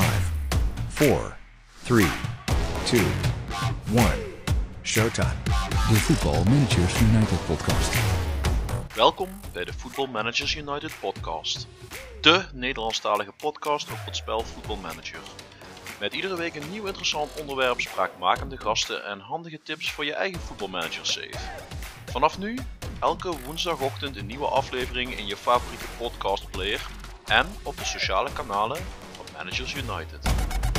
5, 4, 3, 2, 1. Showtime. De Voetbal Managers United podcast. Welkom bij de Football Managers United podcast. De Nederlandstalige podcast over het spel Football Manager. Met iedere week een nieuw interessant onderwerp, spraakmakende gasten en handige tips voor je eigen voetbalmanager save. Vanaf nu, elke woensdagochtend een nieuwe aflevering in je favoriete podcastplayer en op de sociale kanalen Managers United.